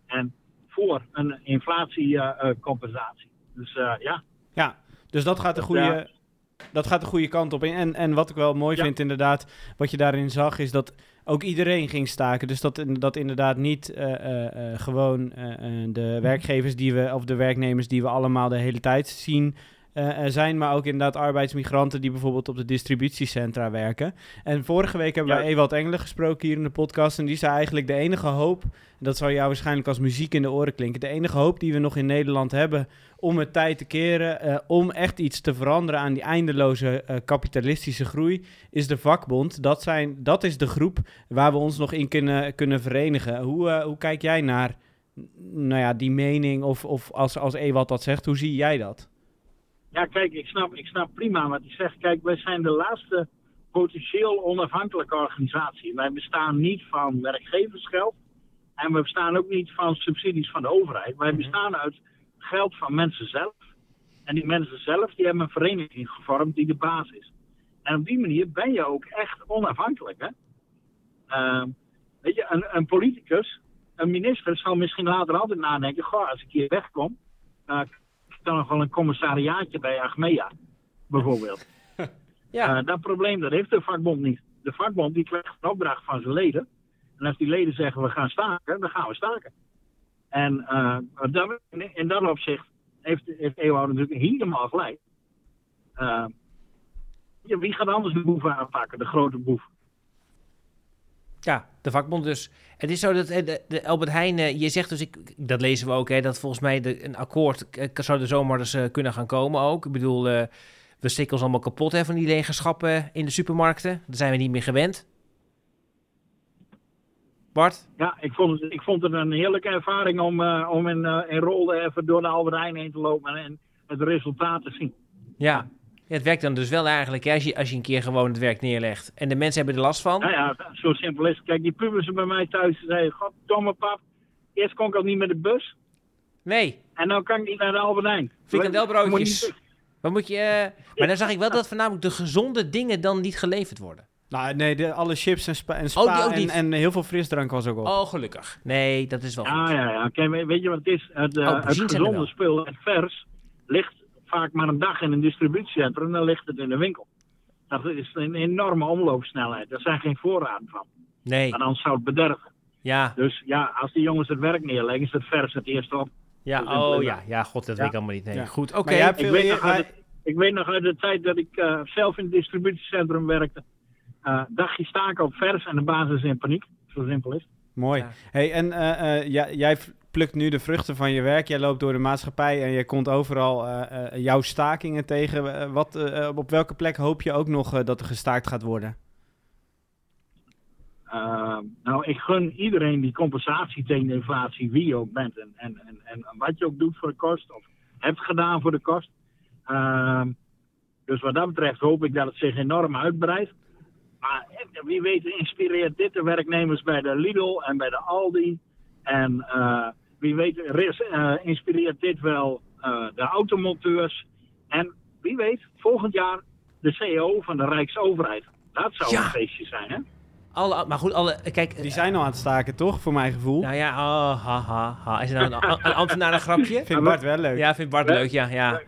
En voor een inflatiecompensatie. dus ja, Ja, dus dat gaat de Dat, goede, ja. dat gaat de goede kant op. En, en wat ik wel mooi Ja. vind inderdaad, wat je daarin zag, is dat ook iedereen ging staken. Dus dat, dat inderdaad niet eh, eh, eh, gewoon de werkgevers die we, of de werknemers die we allemaal de hele tijd zien eh, zijn, maar ook inderdaad arbeidsmigranten die bijvoorbeeld op de distributiecentra werken. En vorige week hebben Ja. wij Ewald Engelen gesproken hier in de podcast en die zei eigenlijk de enige hoop, dat zou jou waarschijnlijk als muziek in de oren klinken, de enige hoop die we nog in Nederland hebben om het tijd te keren, eh, om echt iets te veranderen aan die eindeloze eh, kapitalistische groei, is de vakbond. Dat, zijn, dat is de groep waar we ons nog in kunnen, kunnen verenigen. Hoe, hoe kijk jij naar nou ja, die mening of, of als, als Ewald dat zegt, hoe zie jij dat? Ja, kijk, ik snap, ik snap prima wat hij zegt. Kijk, wij zijn de laatste potentieel onafhankelijke organisatie. Wij bestaan niet van werkgeversgeld. En we bestaan ook niet van subsidies van de overheid. Wij bestaan uit geld van mensen zelf. En die mensen zelf die hebben een vereniging gevormd die de baas is. En op die manier ben je ook echt onafhankelijk. Hè? Ehm, weet je, een, een politicus, een minister zal misschien later altijd nadenken: goh, als ik hier wegkom, uh, dan nog wel een commissariaatje bij Achmea, bijvoorbeeld. Ja. Eh, dat probleem dat heeft de vakbond niet. De vakbond die krijgt een opdracht van zijn leden. En als die leden zeggen we gaan staken, dan gaan we staken. En eh, dat, in dat opzicht heeft, heeft Eeuwhoud natuurlijk helemaal gelijk. Eh, wie gaat anders de boeven aanpakken, de grote boef? Ja, de vakbond dus. Het is zo dat eh, de, de Albert Heijn, eh, je zegt dus, ik, dat lezen we ook, hè, dat volgens mij de, een akkoord eh, zou er zomaar eens eh, kunnen gaan komen ook. Ik bedoel, we stikken ons allemaal kapot hè, van die legerschappen in de supermarkten. Daar zijn we niet meer gewend. Bart? Ja, ik vond het, ik vond het een heerlijke ervaring om, uh, om in, in Rolde even door de Albert Heijn heen te lopen en het resultaat te zien. Ja. Ja, het werkt dan dus wel eigenlijk hè, als, je, als je een keer gewoon het werk neerlegt. En de mensen hebben er last van. Nou ja, zo simpel is het. Kijk, die pubers bij mij thuis zeiden, goddomme pap, eerst kon ik al niet met de bus. Nee. En dan kan ik niet naar de Albert Heijn. Frikandelbroodjes. Wat moet je... Uh, maar dan zag ik wel dat voornamelijk de gezonde dingen dan niet geleverd worden. Nou, nee, de, alle chips en spa, en, spa oh, en, en, heel veel frisdrank was ook op. Oh, gelukkig. Nee, dat is wel ja, goed. Ja, ja, Kijk, weet je wat het is? Het, uh, oh, het gezonde spul, het vers, ligt vaak maar een dag in een distributiecentrum en dan ligt het in de winkel. Dat is een enorme omloopsnelheid. Daar zijn geen voorraden van. Nee. En anders zou het bederven. Ja. Dus ja, als die jongens het werk neerleggen, is het vers het eerst op. Ja, oh ja. Ja, god, dat ja. weet ik allemaal niet. Nee. Ja. Goed, oké. Okay. Ik, weet nog uit de, ik weet nog uit de tijd dat ik uh, zelf in het distributiecentrum werkte. Uh, dagje staken op vers en de basis in paniek. Zo simpel is het. Mooi. Ja. Hey, en uh, ja, jij plukt nu de vruchten van je werk. Jij loopt door de maatschappij en je komt overal eh, eh, jouw stakingen tegen. Eh, wat, op welke plek hoop je ook nog dat er gestaakt gaat worden? Uh, nou, ik gun iedereen die compensatie tegen de inflatie, wie je ook bent en, en, en, en wat je ook doet voor de kost, of hebt gedaan voor de kost. Uh, dus wat dat betreft hoop ik dat het zich enorm uitbreidt. Maar wie weet inspireert dit de werknemers bij de Lidl en bij de Aldi. En wie weet ris- uh, inspireert dit wel uh, de automonteurs. En wie weet volgend jaar de CEO van de Rijksoverheid. Dat zou Ja. een feestje zijn, hè? Alle, maar goed, alle, kijk... Die zijn al aan het staken, toch? Voor mijn gevoel. Nou ja, oh, ha, ha, ha. Is er nou een, een ambtenaar grapje? Vindt Bart wel leuk. Ja, vindt Bart leuk, ja. ja.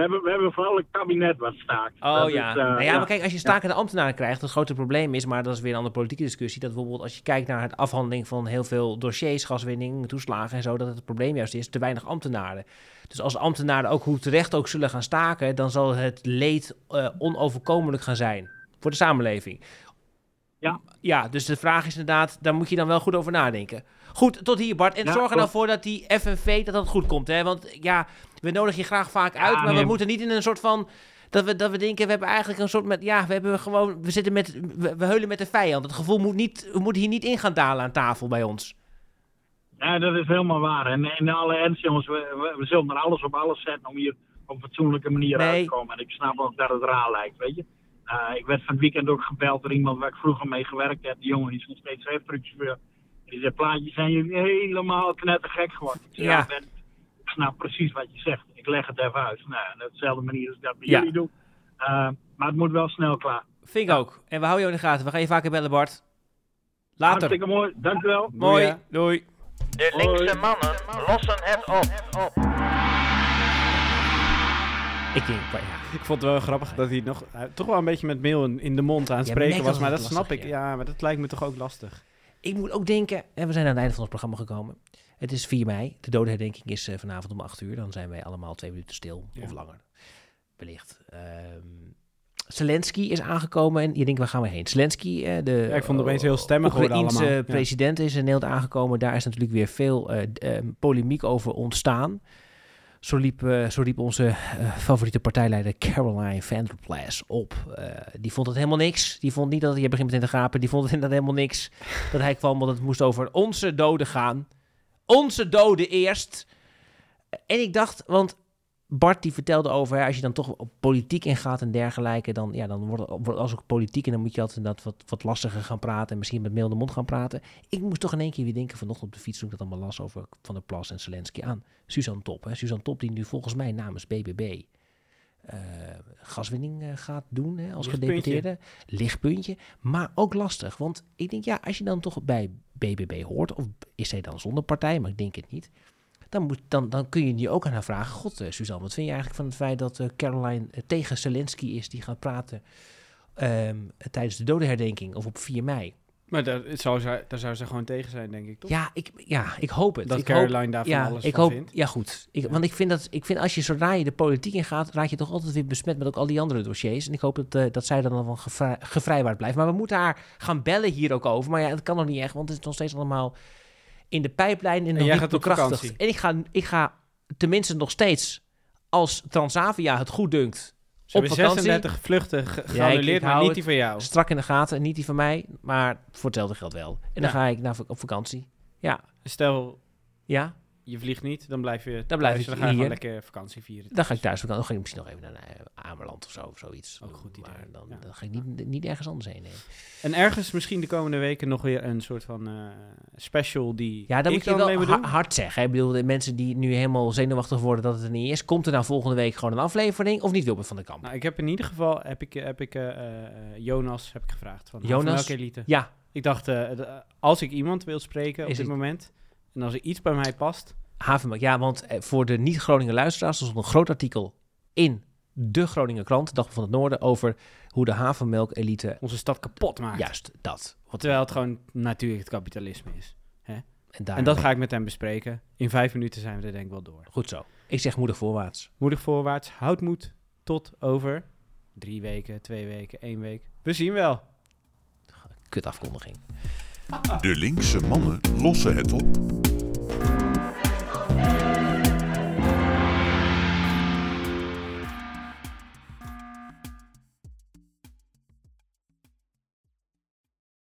We hebben, we hebben vooral een kabinet wat staakt. Oh Dat ja. is, eh, nou ja, maar kijk, als je stakende ambtenaren krijgt, het grote probleem is, maar dat is weer een andere politieke discussie, dat bijvoorbeeld als je kijkt naar het afhandeling van heel veel dossiers, gaswinning, toeslagen en zo, dat het probleem juist is te weinig ambtenaren. Dus als ambtenaren ook hoe terecht ook zullen gaan staken, dan zal het leed eh, onoverkomelijk gaan zijn voor de samenleving. Ja. Ja, dus de vraag is inderdaad, daar moet je dan wel goed over nadenken. Goed, tot hier Bart. En Ja, zorg er nou voor dat die FNV, dat dat goed komt. Hè? Want ja, we nodigen je graag vaak uit, maar we moeten niet in een soort van... Dat we, dat we denken, we hebben eigenlijk een soort met... Ja, we hebben gewoon... We zitten met... We, we heulen met de vijand. Het gevoel moet niet... We moeten hier niet in gaan dalen aan tafel bij ons. Ja, dat is helemaal waar. En in alle ernst, jongens, we, we, we zullen er alles op alles zetten om hier op een fatsoenlijke manier Nee. uit te komen. En ik snap ook dat het raar lijkt, weet je. Eh, ik werd van het weekend ook gebeld door iemand waar ik vroeger mee gewerkt heb. Die jongen die is nog steeds heftruckchauffeur. Die zei, plaatjes zijn jullie helemaal knettergek geworden. Ik zei, Ja. Ben, ik snap precies wat je zegt. Ik leg het even uit. Nou, op dezelfde manier als ik dat bij Ja. jullie doe. Eh, maar het moet wel snel klaar. Vind ik ook. En we houden je in de gaten. We gaan je vaker bellen, Bart. Later. Hartstikke mooi, dankjewel. Mooi. Doei. De linkse mannen lossen het op. Ik denk, maar ja. Ik vond het wel grappig dat hij nog eh, toch wel een beetje met meel in, in de mond aan het Ja, spreken was. Maar dat lastig, snap ik. Ja. maar dat lijkt me toch ook lastig. Ik moet ook denken, en we zijn aan het einde van ons programma gekomen. Het is 4 mei. De dodenherdenking is eh, vanavond om 8 uur. Dan zijn wij allemaal twee minuten stil. Ja. Of langer. Wellicht. Ehm Zelensky is aangekomen. En je denkt, waar gaan we heen? Zelensky, eh, de Ja, ik vond het opeens heel stemmig Oekraïense. Ja. president is in Nederland aangekomen. Daar is natuurlijk weer veel eh, polemiek over ontstaan. Zo liep, eh, zo liep onze eh, favoriete partijleider Caroline van der Plas op. Eh, die vond het helemaal niks. Die vond niet dat hij begint meteen te gapen. Die vond het inderdaad helemaal niks dat hij kwam, want het moest over onze doden gaan. Onze doden eerst. En ik dacht, want Bart die vertelde over, hè, als je dan toch op politiek ingaat en dergelijke, dan, ja, dan wordt het wordt als ook politiek en dan moet je altijd inderdaad wat, wat lastiger gaan praten en misschien met mail in de mond gaan praten. Ik moest toch in één keer weer denken vanochtend op de fiets toen ik dat allemaal las over Van der Plas en Zelensky aan Suzanne Top. Hè. Suzanne Top die nu volgens mij namens BBB eh, gaswinning eh, gaat doen hè, als Lichtpuntje. gedeputeerde. Lichtpuntje, maar ook lastig. Want ik denk, ja, als je dan toch bij BBB hoort, of is hij dan zonder partij, maar ik denk het niet. Dan, moet, dan, dan kun je nu ook aan haar vragen, god eh, Suzanne, wat vind je eigenlijk van het feit dat eh, Caroline eh, tegen Zelensky is die gaat praten ehm, tijdens de dodenherdenking of op 4 mei? Maar daar zou, ze, daar zou ze gewoon tegen zijn, denk ik, toch? Ja, ik, ja, ik hoop het. Dat ik Caroline hoop, daarvan ja, alles ik van hoop, vindt. Ja, goed. Ik, Want ik vind, dat, ik vind als je zodra je de politiek ingaat, raak je toch altijd weer besmet met ook al die andere dossiers. En ik hoop dat, dat zij dan wel gevrij, gevrijwaard blijft. Maar we moeten haar gaan bellen hier ook over. Maar ja, dat kan nog niet echt, want het is nog steeds allemaal in de pijplijn en nog jij niet bekrachtigd. En ik ga, ik ga tenminste nog steeds, als Transavia het goed dunkt, Ze op vakantie. 36 vluchten Ja, geannuleerd, maar niet die van jou. Strak in de gaten, niet die van mij, maar voor hetzelfde geld wel. En dan ga ik naar, op vakantie. Ja, Stel, ja. Je vliegt niet, dan blijf je Dan blijf thuis, ik dan ga je gewoon lekker vakantie vieren. Dan ga ik thuis. Dan ga ik misschien nog even naar eh, Ameland of zo, of zoiets. Ook goed idee. Maar dan, Ja. dan ga ik niet, niet ergens anders heen. Nee. En ergens misschien de komende weken nog weer een soort van eh, special die Ja, ik moet je wel ha- hard zeggen. hè. Ik bedoel, de mensen die nu helemaal zenuwachtig worden dat het er niet is. Komt er nou volgende week gewoon een aflevering of niet Wilbert van der Kamp? Nou, ik heb in ieder geval, heb ik, heb ik eh, Jonas heb ik gevraagd. Van Jonas? Elite. Ja, Ik dacht, als ik iemand wil spreken op dit moment, en als er iets bij mij past, Havenmelk. Ja, want eh, voor de niet-Groningen luisteraars er stond een groot artikel in de Groninger krant, Dag van het Noorden, over hoe de havenmelk-elite... onze stad kapot maakt. Juist, dat. Wat, Terwijl het gewoon natuurlijk het kapitalisme is. en, daar, En dat ga ik met hem bespreken. In vijf minuten zijn we er denk ik wel door. Goed zo. Ik zeg moedig voorwaarts. Moedig voorwaarts, houd moed tot over drie weken, twee weken, één week. We zien wel. Kut afkondiging. De linkse mannen lossen het op.